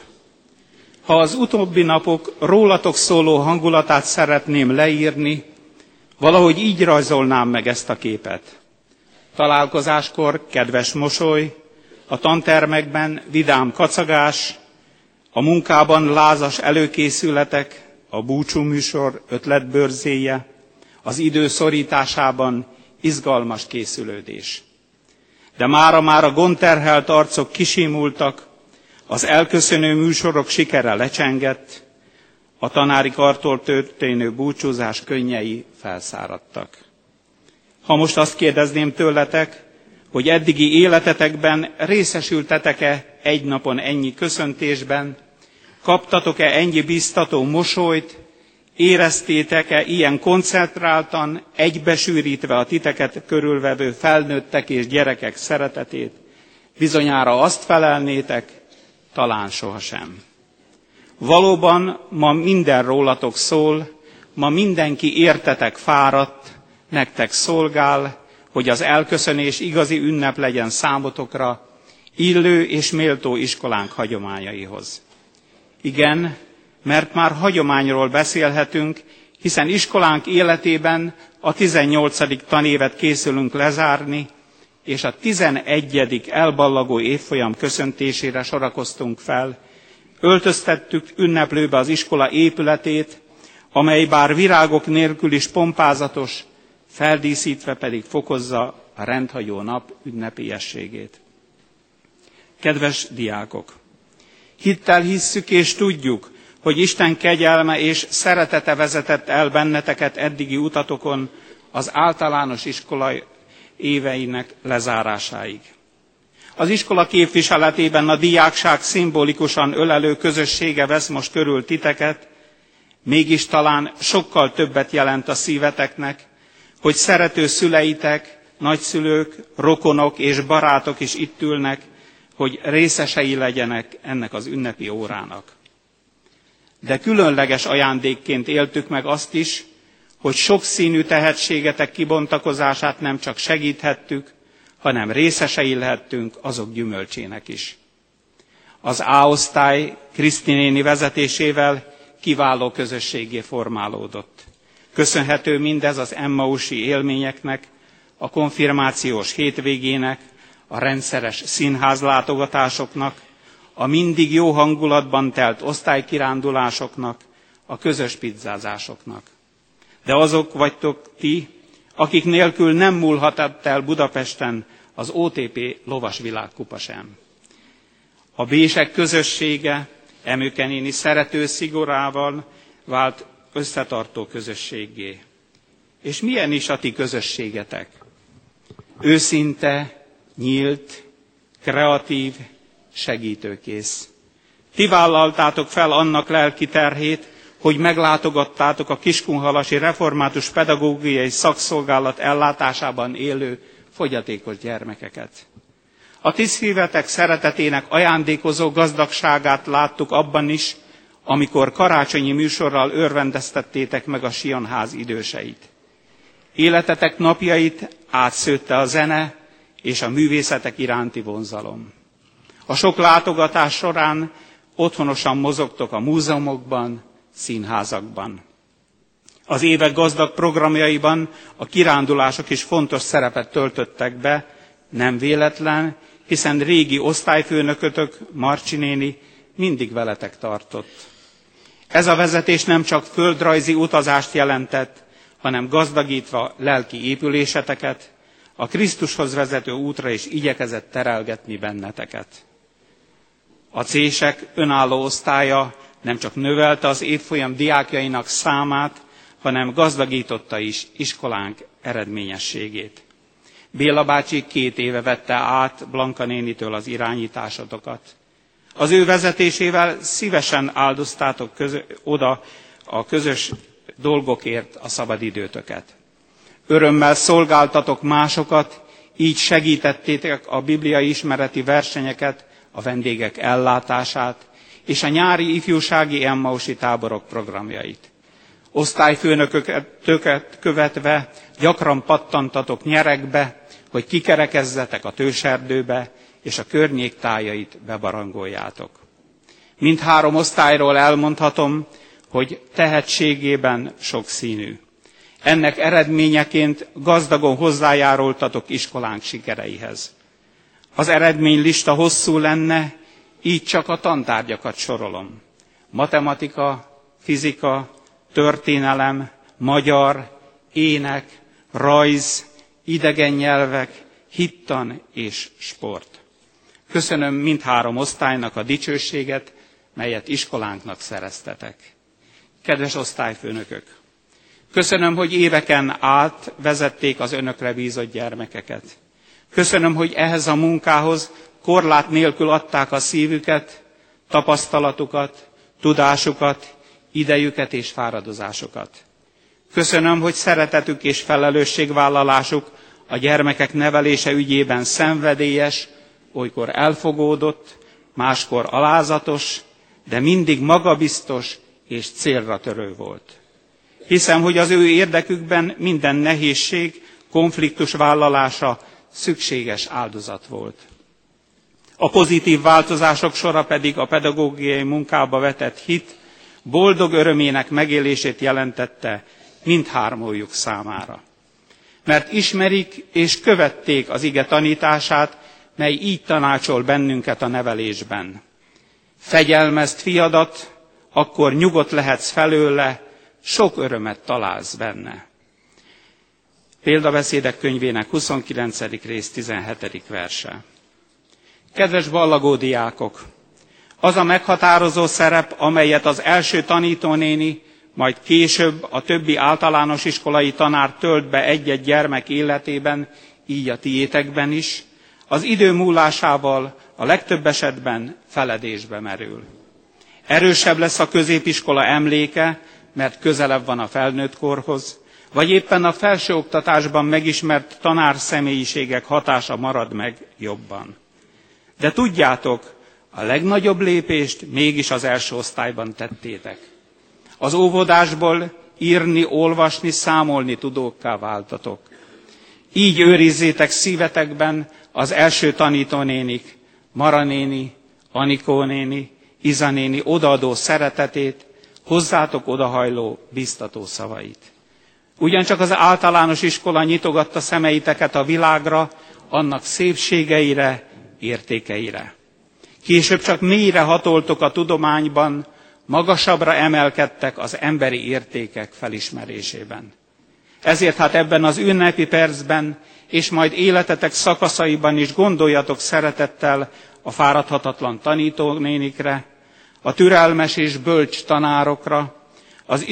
Ha az utóbbi napok rólatok szóló hangulatát szeretném leírni, valahogy így rajzolnám meg ezt a képet. Találkozáskor kedves mosoly, a tantermekben vidám kacagás, a munkában lázas előkészületek, a búcsú műsor ötletbörzéje, az idő szorításában izgalmas készülődés. De mára már a gondterhelt arcok kisimultak, az elköszönő műsorok sikere lecsengett, a tanári kartól történő búcsúzás könnyei felszáradtak. Ha most azt kérdezném tőletek, hogy eddigi életetekben részesültetek-e egy napon ennyi köszöntésben, Kaptatok-e ennyi biztató mosolyt, éreztétek-e ilyen koncentráltan, egybesűrítve a titeket körülvevő felnőttek és gyerekek szeretetét? Bizonyára azt felelnétek, talán sohasem. Valóban ma minden rólatok szól, ma mindenki értetek fáradt, nektek szolgál, hogy az elköszönés igazi ünnep legyen számotokra, illő és méltó iskolánk hagyományaihoz. Igen, mert már hagyományról beszélhetünk, hiszen iskolánk életében a 18. tanévet készülünk lezárni, és a 11. elballagó évfolyam köszöntésére sorakoztunk fel. Öltöztettük ünneplőbe az iskola épületét, amely bár virágok nélkül is pompázatos, feldíszítve pedig fokozza a rendhagyó nap ünnepélyességét. Kedves diákok! Hittel hisszük és tudjuk, hogy Isten kegyelme és szeretete vezetett el benneteket eddigi utatokon az általános iskola éveinek lezárásáig. Az iskola képviseletében a diákság szimbolikusan ölelő közössége vesz most körül titeket, mégis talán sokkal többet jelent a szíveteknek, hogy szerető szüleitek, nagyszülők, rokonok és barátok is itt ülnek, hogy részesei legyenek ennek az ünnepi órának. De különleges ajándékként éltük meg azt is, hogy sokszínű tehetségetek kibontakozását nem csak segíthettük, hanem részesei lehettünk azok gyümölcsének is. Az A-osztály Krisztinéni vezetésével kiváló közösségé formálódott. Köszönhető mindez az Emmausi élményeknek, a konfirmációs hétvégének, a rendszeres színházlátogatásoknak, a mindig jó hangulatban telt osztálykirándulásoknak, a közös pizzázásoknak. De azok vagytok ti, akik nélkül nem múlhatott el Budapesten az OTP lovas világkupa sem. A bések közössége Emőkenéni szerető szigorával vált összetartó közösségé. És milyen is a ti közösségetek? Őszinte, nyílt, kreatív, segítőkész. Ti vállaltátok fel annak lelki terhét, hogy meglátogattátok a Kiskunhalasi Református Pedagógiai Szakszolgálat ellátásában élő fogyatékos gyermekeket. A ti szívetek szeretetének ajándékozó gazdagságát láttuk abban is, amikor karácsonyi műsorral örvendeztettétek meg a Sionház időseit. Életetek napjait átszőtte a zene és a művészetek iránti vonzalom. A sok látogatás során otthonosan mozogtok a múzeumokban, színházakban. Az évek gazdag programjaiban a kirándulások is fontos szerepet töltöttek be, nem véletlen, hiszen régi osztályfőnökötök, Marcsi néni mindig veletek tartott. Ez a vezetés nem csak földrajzi utazást jelentett, hanem gazdagítva lelki épüléseteket, a Krisztushoz vezető útra is igyekezett terelgetni benneteket. A cések önálló osztálya nem csak növelte az évfolyam diákjainak számát, hanem gazdagította is iskolánk eredményességét. Béla bácsi két éve vette át Blanka nénitől az irányításotokat. Az ő vezetésével szívesen áldoztátok közö, oda a közös dolgokért a szabadidőtöket. Örömmel szolgáltatok másokat, így segítettétek a bibliai ismereti versenyeket, a vendégek ellátását és a nyári ifjúsági Emmausi táborok programjait. Osztályfőnököket követve gyakran pattantatok nyerekbe, hogy kikerekezzetek a tőserdőbe, és a környék tájait bebarangoljátok. Mindhárom osztályról elmondhatom, hogy tehetségében sokszínű. Ennek eredményeként gazdagon hozzájárultatok iskolánk sikereihez. Az eredménylista hosszú lenne, így csak a tantárgyakat sorolom. Matematika, fizika, történelem, magyar, ének, rajz, idegen nyelvek, hittan és sport. Köszönöm mindhárom osztálynak a dicsőséget, melyet iskolánknak szereztetek. Kedves osztályfőnökök! Köszönöm, hogy éveken át vezették az önökre bízott gyermekeket. Köszönöm, hogy ehhez a munkához korlát nélkül adták a szívüket, tapasztalatukat, tudásukat, idejüket és fáradozásokat. Köszönöm, hogy szeretetük és felelősségvállalásuk a gyermekek nevelése ügyében szenvedélyes, olykor elfogódott, máskor alázatos, de mindig magabiztos és célra törő volt. Hiszem, hogy az ő érdekükben minden nehézség, konfliktus vállalása szükséges áldozat volt. A pozitív változások sora pedig a pedagógiai munkába vetett hit, boldog örömének megélését jelentette mindhármójuk számára. Mert ismerik és követték az ige tanítását, mely így tanácsol bennünket a nevelésben. Fegyelmezt fiadat, akkor nyugodt lehetsz felőle, sok örömet találsz benne. Példabeszédek könyvének 29. rész 17. verse. Kedves ballagó diákok! Az a meghatározó szerep, amelyet az első tanítónéni, majd később a többi általános iskolai tanár tölt be egy-egy gyermek életében, így a tiétekben is, az idő múlásával a legtöbb esetben feledésbe merül. Erősebb lesz a középiskola emléke, mert közelebb van a felnőtt korhoz, vagy éppen a felsőoktatásban megismert tanár személyiségek hatása marad meg jobban. De tudjátok, a legnagyobb lépést mégis az első osztályban tettétek. Az óvodásból írni, olvasni, számolni tudókká váltatok. Így őrizzétek szívetekben az első tanítónénik, Mara néni, Anikó néni, Iza néni odaadó szeretetét, hozzátok odahajló biztató szavait. Ugyancsak az általános iskola nyitogatta szemeiteket a világra, annak szépségeire, értékeire. Később csak mélyre hatoltok a tudományban, magasabbra emelkedtek az emberi értékek felismerésében. Ezért hát ebben az ünnepi percben, és majd életetek szakaszaiban is gondoljatok szeretettel a fáradhatatlan tanítónénikre, a türelmes és bölcs tanárokra, az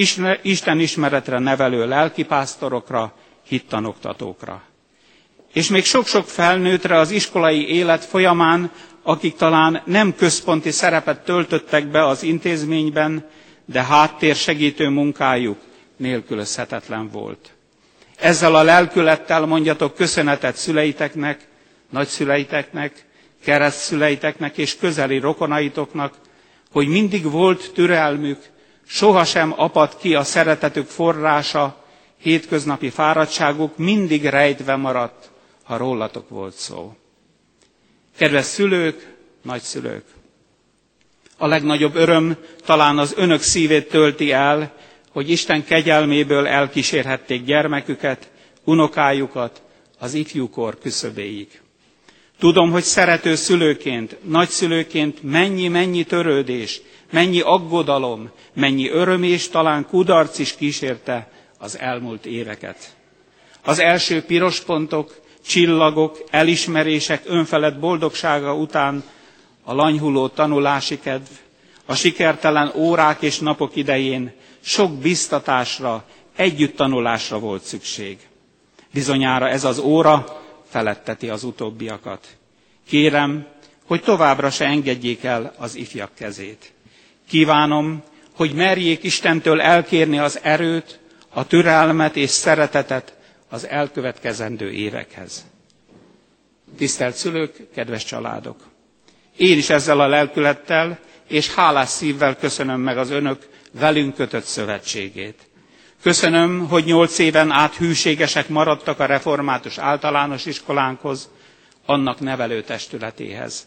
Isten ismeretre nevelő lelkipásztorokra, hittanoktatókra. És még sok-sok felnőttre az iskolai élet folyamán, akik talán nem központi szerepet töltöttek be az intézményben, de háttér segítő munkájuk nélkülözhetetlen volt. Ezzel a lelkülettel mondjatok köszönetet szüleiteknek, nagyszüleiteknek, keresztszüleiteknek és közeli rokonaitoknak, hogy mindig volt türelmük, sohasem apad ki a szeretetük forrása, hétköznapi fáradtságuk mindig rejtve maradt, ha rólatok volt szó. Kedves szülők, nagyszülők! A legnagyobb öröm talán az önök szívét tölti el, hogy Isten kegyelméből elkísérhették gyermeküket, unokájukat az ifjúkor küszöbéig. Tudom, hogy szerető szülőként, nagyszülőként mennyi-mennyi törődés, mennyi aggodalom, mennyi öröm és talán kudarc is kísérte az elmúlt éveket. Az első piros pontok, csillagok, elismerések önfelett boldogsága után a lanyhuló tanulási kedv, a sikertelen órák és napok idején sok biztatásra, együtt tanulásra volt szükség. Bizonyára ez az óra feletteti az utóbbiakat. Kérem, hogy továbbra se engedjék el az ifjak kezét. Kívánom, hogy merjék Istentől elkérni az erőt, a türelmet és szeretetet az elkövetkezendő évekhez. Tisztelt szülők, kedves családok! Én is ezzel a lelkülettel és hálás szívvel köszönöm meg az önök velünk kötött szövetségét. Köszönöm, hogy nyolc éven át hűségesek maradtak a református általános iskolánkhoz, annak nevelő testületéhez.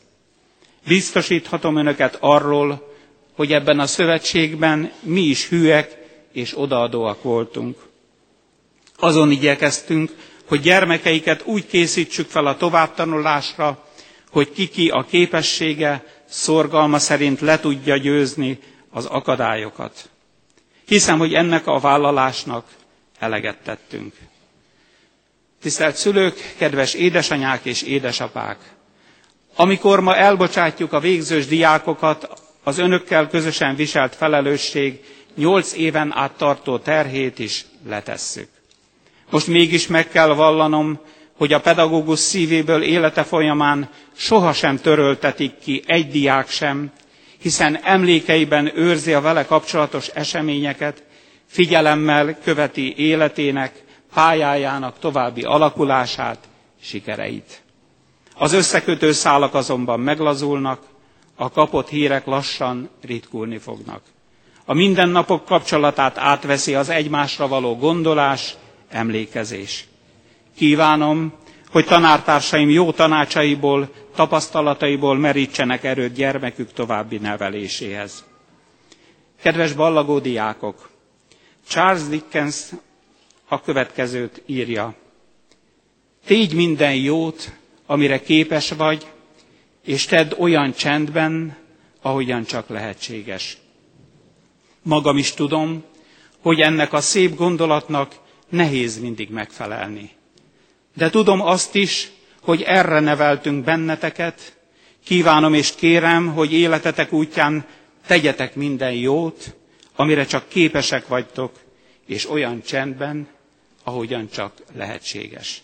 Biztosíthatom önöket arról, hogy ebben a szövetségben mi is hűek és odaadóak voltunk. Azon igyekeztünk, hogy gyermekeiket úgy készítsük fel a továbbtanulásra, hogy kiki a képessége, szorgalma szerint le tudja győzni az akadályokat. Hiszem, hogy ennek a vállalásnak eleget tettünk. Tisztelt szülők, kedves édesanyák és édesapák! Amikor ma elbocsátjuk a végzős diákokat, az önökkel közösen viselt felelősség nyolc éven át tartó terhét is letesszük. Most mégis meg kell vallanom, hogy a pedagógus szívéből élete folyamán sohasem töröltetik ki egy diák sem, hiszen emlékeiben őrzi a vele kapcsolatos eseményeket, figyelemmel követi életének, pályájának további alakulását, sikereit. Az összekötő szálak azonban meglazulnak, a kapott hírek lassan ritkulni fognak. A mindennapok kapcsolatát átveszi az egymásra való gondolás, emlékezés. Kívánom, hogy tanártársaim jó tanácsaiból, tapasztalataiból merítsenek erőt gyermekük további neveléséhez. Kedves ballagó diákok! Charles Dickens a következőt írja. Tégy minden jót, amire képes vagy, és tedd olyan csendben, ahogyan csak lehetséges. Magam is tudom, hogy ennek a szép gondolatnak nehéz mindig megfelelni. De tudom azt is, hogy erre neveltünk benneteket, kívánom és kérem, hogy életetek útján tegyetek minden jót, amire csak képesek vagytok, és olyan csendben, ahogyan csak lehetséges.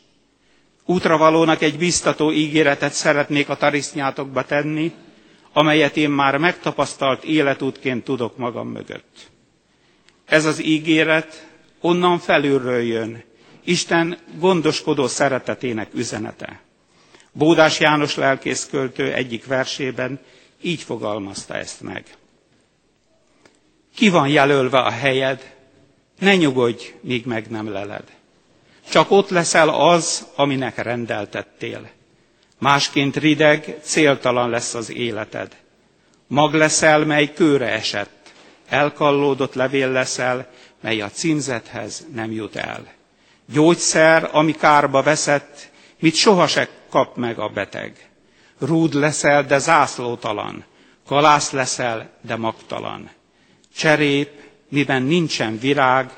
Útravalónak egy biztató ígéretet szeretnék a tarisznyátokba tenni, amelyet én már megtapasztalt életútként tudok magam mögött. Ez az ígéret onnan felülről jön, Isten gondoskodó szeretetének üzenete. Bódás János lelkészköltő egyik versében így fogalmazta ezt meg. Ki van jelölve a helyed, ne nyugodj, míg meg nem leled. Csak ott leszel az, aminek rendeltettél. Másként rideg, céltalan lesz az életed. Mag leszel, mely kőre esett. Elkallódott levél leszel, mely a címzethez nem jut el. Gyógyszer, ami kárba veszett, mit sohasem kap meg a beteg. Rúd leszel, de zászlótalan. Kalász leszel, de magtalan. Cserép, miben nincsen virág,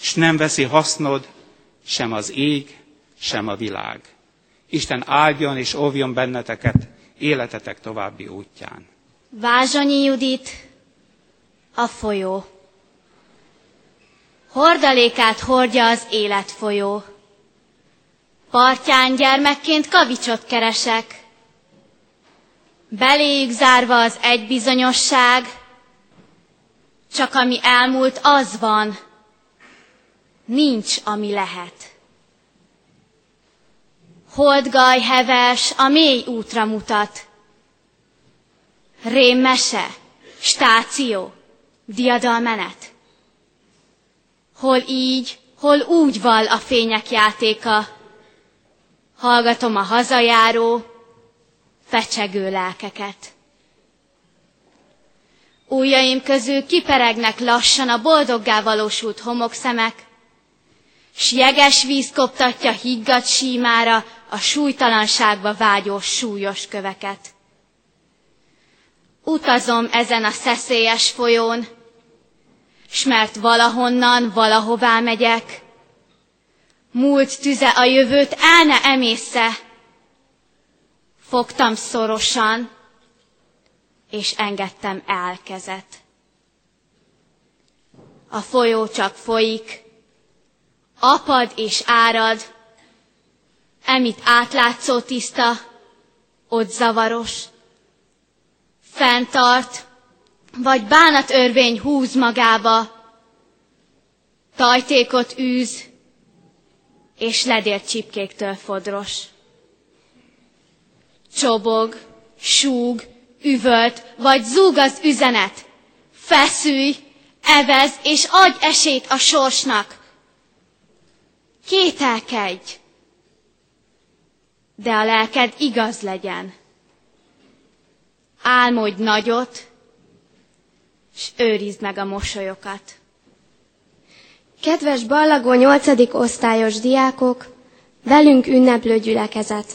s nem veszi hasznod sem az ég, sem a világ. Isten áldjon és óvjon benneteket életetek további útján. Vázsonyi Judit, a folyó. Hordalékát hordja az életfolyó. Partján gyermekként kavicsot keresek. Beléjük zárva az egybizonyosság, csak ami elmúlt, az van, nincs, ami lehet. Holdgaj heves a mély útra mutat. Rémmese, stáció, diadalmenet. Hol így, hol úgy val a fények játéka. Hallgatom a hazajáró, fecsegő lelkeket. Újjaim közül kiperegnek lassan a boldoggá valósult homokszemek, s jeges víz koptatja higgadt símára a súlytalanságba vágyó súlyos köveket. Utazom ezen a szeszélyes folyón, s mert valahonnan, valahová megyek, múlt tüze a jövőt el ne emésze. Fogtam szorosan, és engedtem el kezet. A folyó csak folyik, apad és árad, emit átlátszó tiszta, ott zavaros, fenntart, vagy bánat örvény húz magába, tajtékot űz, és ledért csipkéktől fodros. Csobog, súg, üvölt, vagy zúg az üzenet. Feszülj, evez, és adj esélyt a sorsnak, kételkedj, de a lelked igaz legyen. Álmodj nagyot, és őrizd meg a mosolyokat. Kedves ballagó nyolcadik osztályos diákok, velünk ünneplő gyülekezet.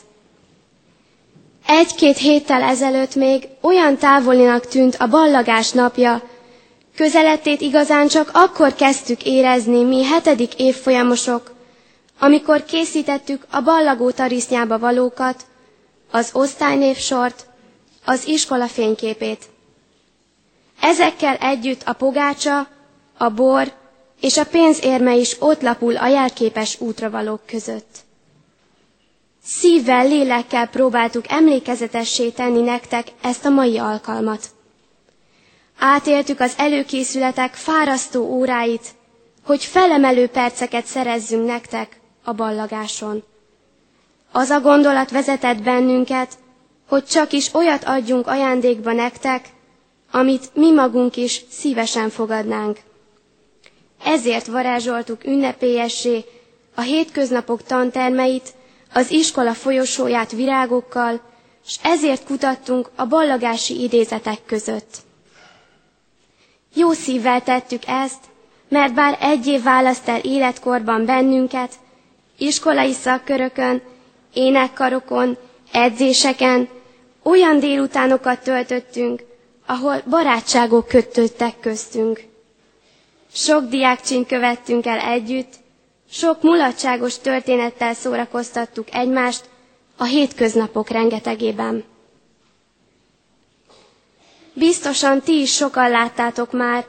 Egy-két héttel ezelőtt még olyan távolinak tűnt a ballagás napja, közelettét igazán csak akkor kezdtük érezni mi hetedik évfolyamosok, amikor készítettük a ballagó tarisznyába valókat, az osztálynévsort, az iskola fényképét. Ezekkel együtt a pogácsa, a bor és a pénzérme is ott lapul a jelképes útravalók között. Szívvel, lélekkel próbáltuk emlékezetessé tenni nektek ezt a mai alkalmat. Átéltük az előkészületek fárasztó óráit, hogy felemelő perceket szerezzünk nektek, a ballagáson. Az a gondolat vezetett bennünket, hogy csak is olyat adjunk ajándékba nektek, amit mi magunk is szívesen fogadnánk. Ezért varázsoltuk ünnepélyessé a hétköznapok tantermeit, az iskola folyosóját virágokkal, és ezért kutattunk a ballagási idézetek között. Jó szívvel tettük ezt, mert bár egy év választ el életkorban bennünket, iskolai szakkörökön, énekkarokon, edzéseken, olyan délutánokat töltöttünk, ahol barátságok kötöttek köztünk. Sok diákcsin követtünk el együtt, sok mulatságos történettel szórakoztattuk egymást a hétköznapok rengetegében. Biztosan ti is sokan láttátok már,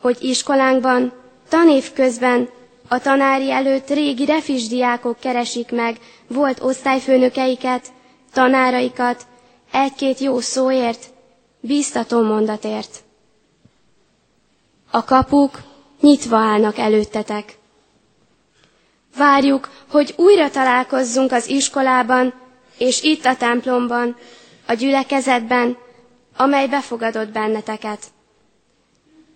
hogy iskolánkban, tanév közben a tanári előtt régi refis diákok keresik meg volt osztályfőnökeiket, tanáraikat, egy-két jó szóért, bíztató mondatért. A kapuk nyitva állnak előttetek. Várjuk, hogy újra találkozzunk az iskolában, és itt a templomban, a gyülekezetben, amely befogadott benneteket.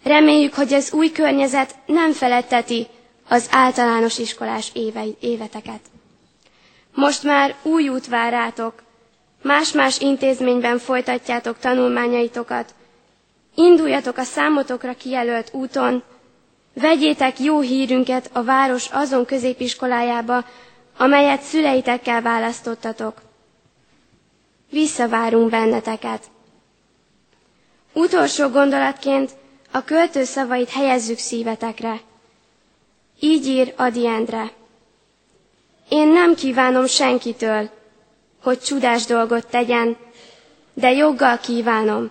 Reméljük, hogy az új környezet nem feletteti az általános iskolás éve, éveteket. Most már új út vár rátok, más-más intézményben folytatjátok tanulmányaitokat, induljatok a számotokra kijelölt úton, vegyétek jó hírünket a város azon középiskolájába, amelyet szüleitekkel választottatok. Visszavárunk benneteket. Utolsó gondolatként a költő szavait helyezzük szívetekre. Így ír Adi Endre. Én nem kívánom senkitől, hogy csodás dolgot tegyen, de joggal kívánom,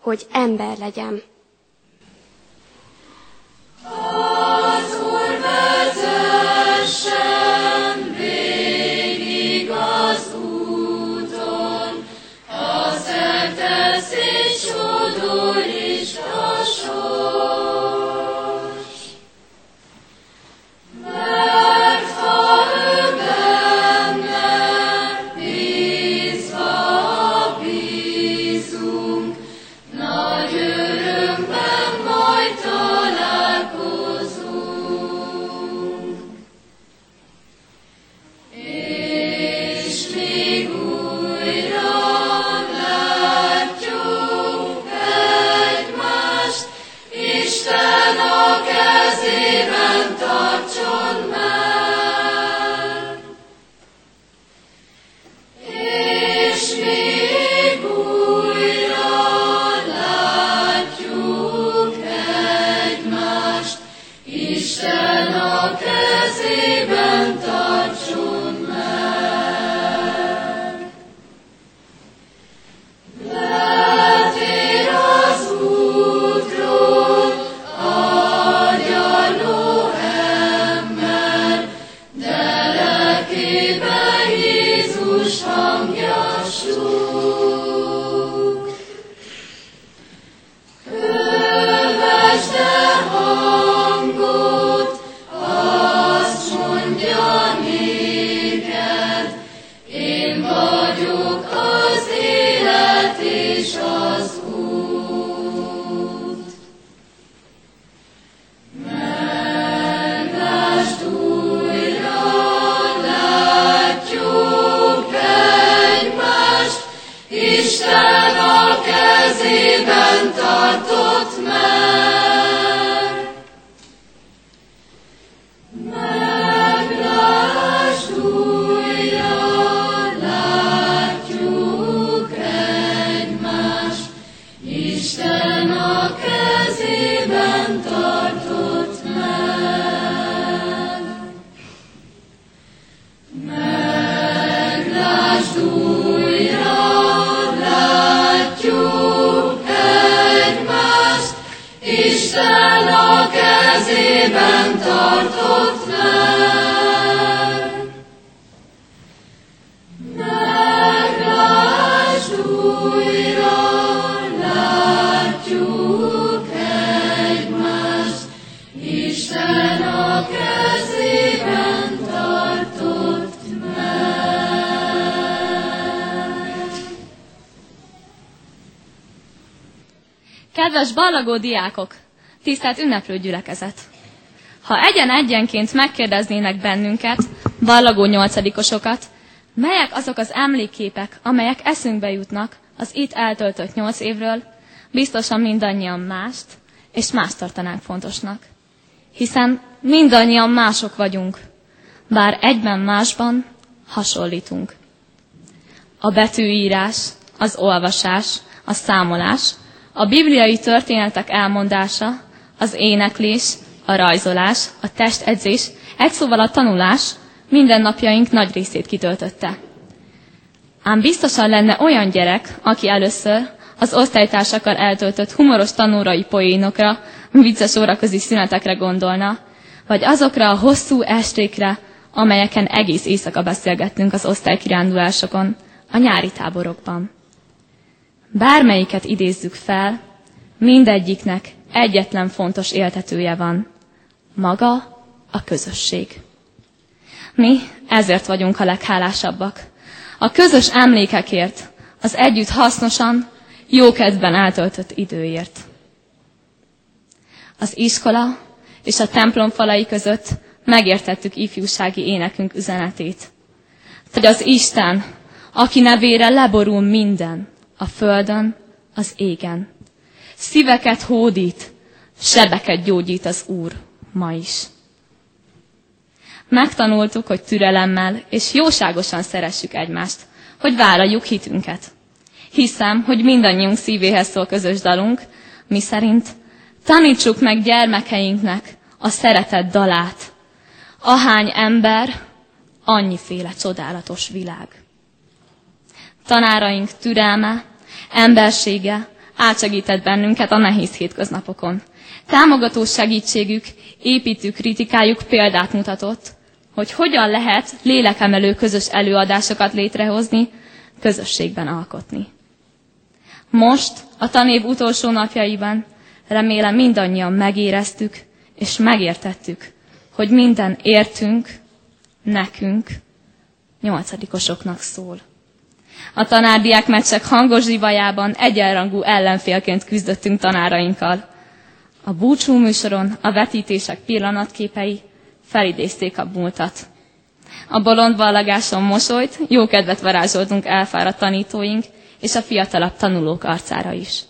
hogy ember legyen. Az Úr vezesse. Ballagó diákok, tisztelt ünneplő gyülekezet! Ha egyen-egyenként megkérdeznének bennünket, ballagó nyolcadikosokat, melyek azok az emlékképek, amelyek eszünkbe jutnak az itt eltöltött nyolc évről, biztosan mindannyian mást, és más tartanánk fontosnak. hiszen mindannyian mások vagyunk, bár egyben másban hasonlítunk. A betűírás, az olvasás, a számolás, a bibliai történetek elmondása, az éneklés, a rajzolás, a testedzés, egy szóval a tanulás mindennapjaink nagy részét kitöltötte. Ám biztosan lenne olyan gyerek, aki először az osztálytársakkal eltöltött humoros tanórai poénokra, vicces óraközi szünetekre gondolna, vagy azokra a hosszú estékre, amelyeken egész éjszaka beszélgettünk az osztálykirándulásokon, a nyári táborokban. Bármelyiket idézzük fel, mindegyiknek egyetlen fontos éltetője van. Maga a közösség. Mi ezért vagyunk a leghálásabbak. A közös emlékekért, az együtt hasznosan, jókedben eltöltött időért. Az iskola és a templom falai között megértettük ifjúsági énekünk üzenetét. Hogy az Isten, aki nevére leborul minden, a földön, az égen. Szíveket hódít, sebeket gyógyít az Úr ma is. Megtanultuk, hogy türelemmel és jóságosan szeressük egymást, hogy vállaljuk hitünket. Hiszem, hogy mindannyiunk szívéhez szól közös dalunk, mi szerint tanítsuk meg gyermekeinknek a szeretet dalát. Ahány ember, annyiféle csodálatos világ. Tanáraink türelme, embersége átsegített bennünket a nehéz hétköznapokon. Támogató segítségük, építő kritikájuk példát mutatott, hogy hogyan lehet lélekemelő közös előadásokat létrehozni, közösségben alkotni. Most, a tanév utolsó napjaiban remélem mindannyian megéreztük és megértettük, hogy minden értünk, nekünk, nyolcadikosoknak szól. A tanárdiák meccsek hangos zsivajában egyenrangú ellenfélként küzdöttünk tanárainkkal. A búcsú műsoron a vetítések pillanatképei felidézték a múltat. A bolond ballagáson mosolyt, jó kedvet varázsoltunk elfáradt tanítóink és a fiatalabb tanulók arcára is.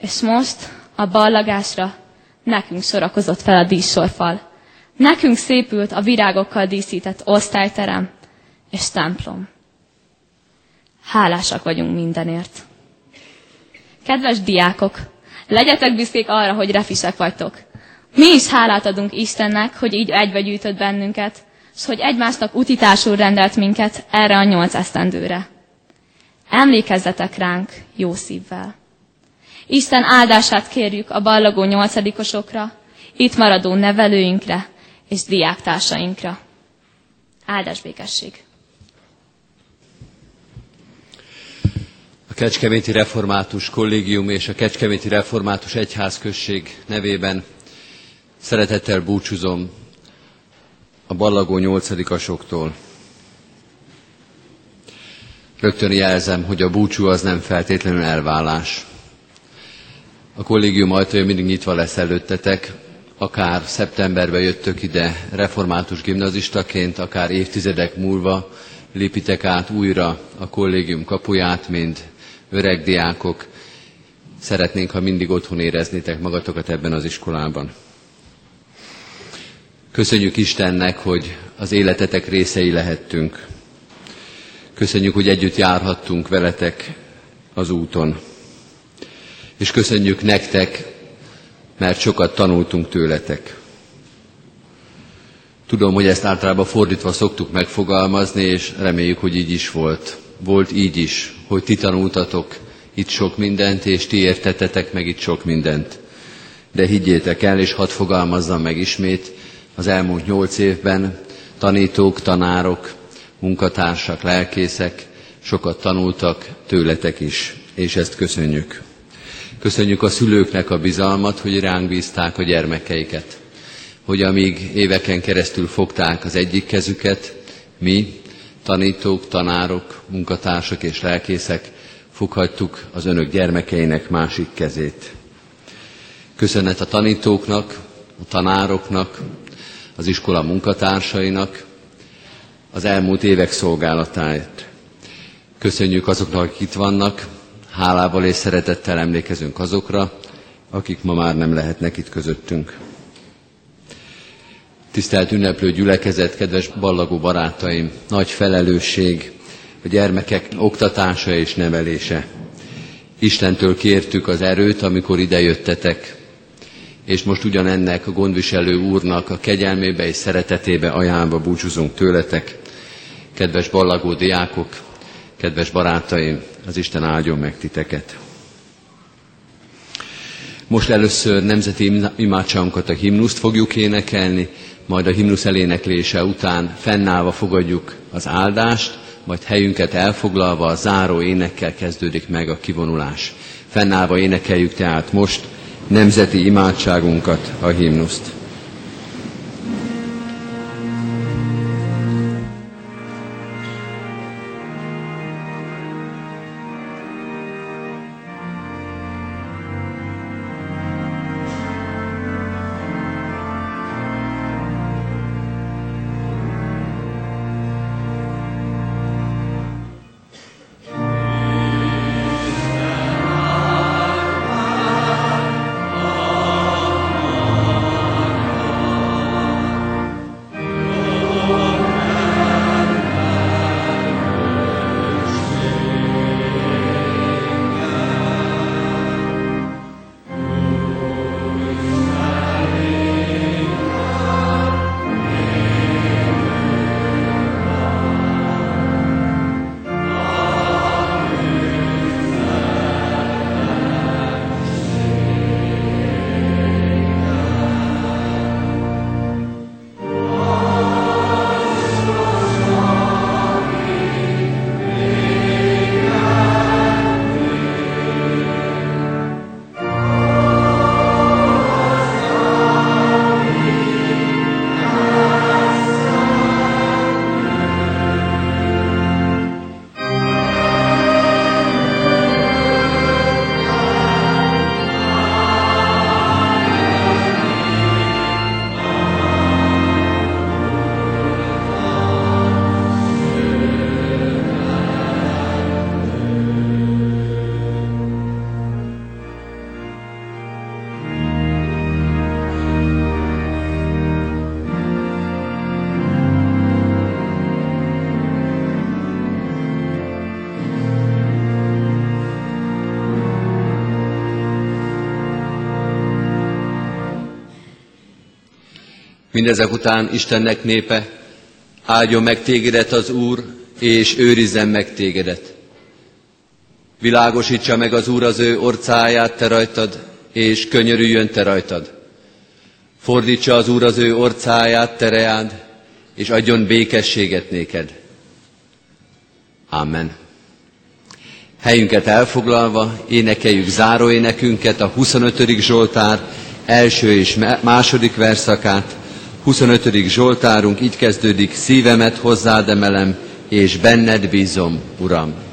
És most a ballagásra nekünk sorakozott fel a díszsorfal. Nekünk szépült a virágokkal díszített osztályterem és templom. Hálásak vagyunk mindenért. Kedves diákok, legyetek büszkék arra, hogy refisek vagytok. Mi is hálát adunk Istennek, hogy így egybe gyűjtött bennünket, és hogy egymásnak utitásul rendelt minket erre a nyolc esztendőre. Emlékezzetek ránk jó szívvel. Isten áldását kérjük a ballagó nyolcadikosokra, itt maradó nevelőinkre és diáktársainkra. Áldás békesség! Kecskeméti Református Kollégium és a Kecskeméti Református Egyházközség nevében szeretettel búcsúzom a ballagó nyolcadikasoktól. Rögtön jelzem, hogy a búcsú az nem feltétlenül elvállás. A kollégium ajtaja mindig nyitva lesz előttetek, akár szeptemberben jöttök ide református gimnazistaként, akár évtizedek múlva lépitek át újra a kollégium kapuját, mint öreg diákok. Szeretnénk, ha mindig otthon éreznétek magatokat ebben az iskolában. Köszönjük Istennek, hogy az életetek részei lehettünk. Köszönjük, hogy együtt járhattunk veletek az úton. És köszönjük nektek, mert sokat tanultunk tőletek. Tudom, hogy ezt általában fordítva szoktuk megfogalmazni, és reméljük, hogy így is volt. Volt így is, hogy ti tanultatok itt sok mindent, és ti értetetek meg itt sok mindent. De higgyétek el, és hadd fogalmazzam meg ismét, az elmúlt nyolc évben tanítók, tanárok, munkatársak, lelkészek sokat tanultak tőletek is, és ezt köszönjük. Köszönjük a szülőknek a bizalmat, hogy ránk bízták a gyermekeiket. Hogy amíg éveken keresztül fogták az egyik kezüket, mi, tanítók, tanárok, munkatársak és lelkészek, foghattuk az önök gyermekeinek másik kezét. Köszönet a tanítóknak, a tanároknak, az iskola munkatársainak az elmúlt évek szolgálatáért. Köszönjük azoknak, akik itt vannak, hálával és szeretettel emlékezünk azokra, akik ma már nem lehetnek itt közöttünk. Tisztelt ünneplő gyülekezet, kedves ballagó barátaim, nagy felelősség a gyermekek oktatása és nevelése. Istentől kértük az erőt, amikor idejöttetek, és most ugyanennek a gondviselő úrnak a kegyelmébe és szeretetébe ajánlva búcsúzunk tőletek. Kedves ballagó diákok, kedves barátaim, az Isten áldjon meg titeket. Most először nemzeti imádságunkat, a himnuszt fogjuk énekelni, majd a himnusz eléneklése után fennállva fogadjuk az áldást, majd helyünket elfoglalva a záró énekkel kezdődik meg a kivonulás. Fennállva énekeljük tehát most nemzeti imádságunkat, a himnuszt. Mindezek után Istennek népe, áldjon meg tégedet az Úr, és őrizzen meg tégedet. Világosítsa meg az Úr az ő orcáját te rajtad, és könyörüljön te rajtad. Fordítsa az Úr az ő orcáját te reád, és adjon békességet néked. Amen. Helyünket elfoglalva énekeljük záróénekünket, a 25. Zsoltár első és második verszakát, 25. Zsoltárunk így kezdődik, szívemet hozzád emelem, és benned bízom, Uram.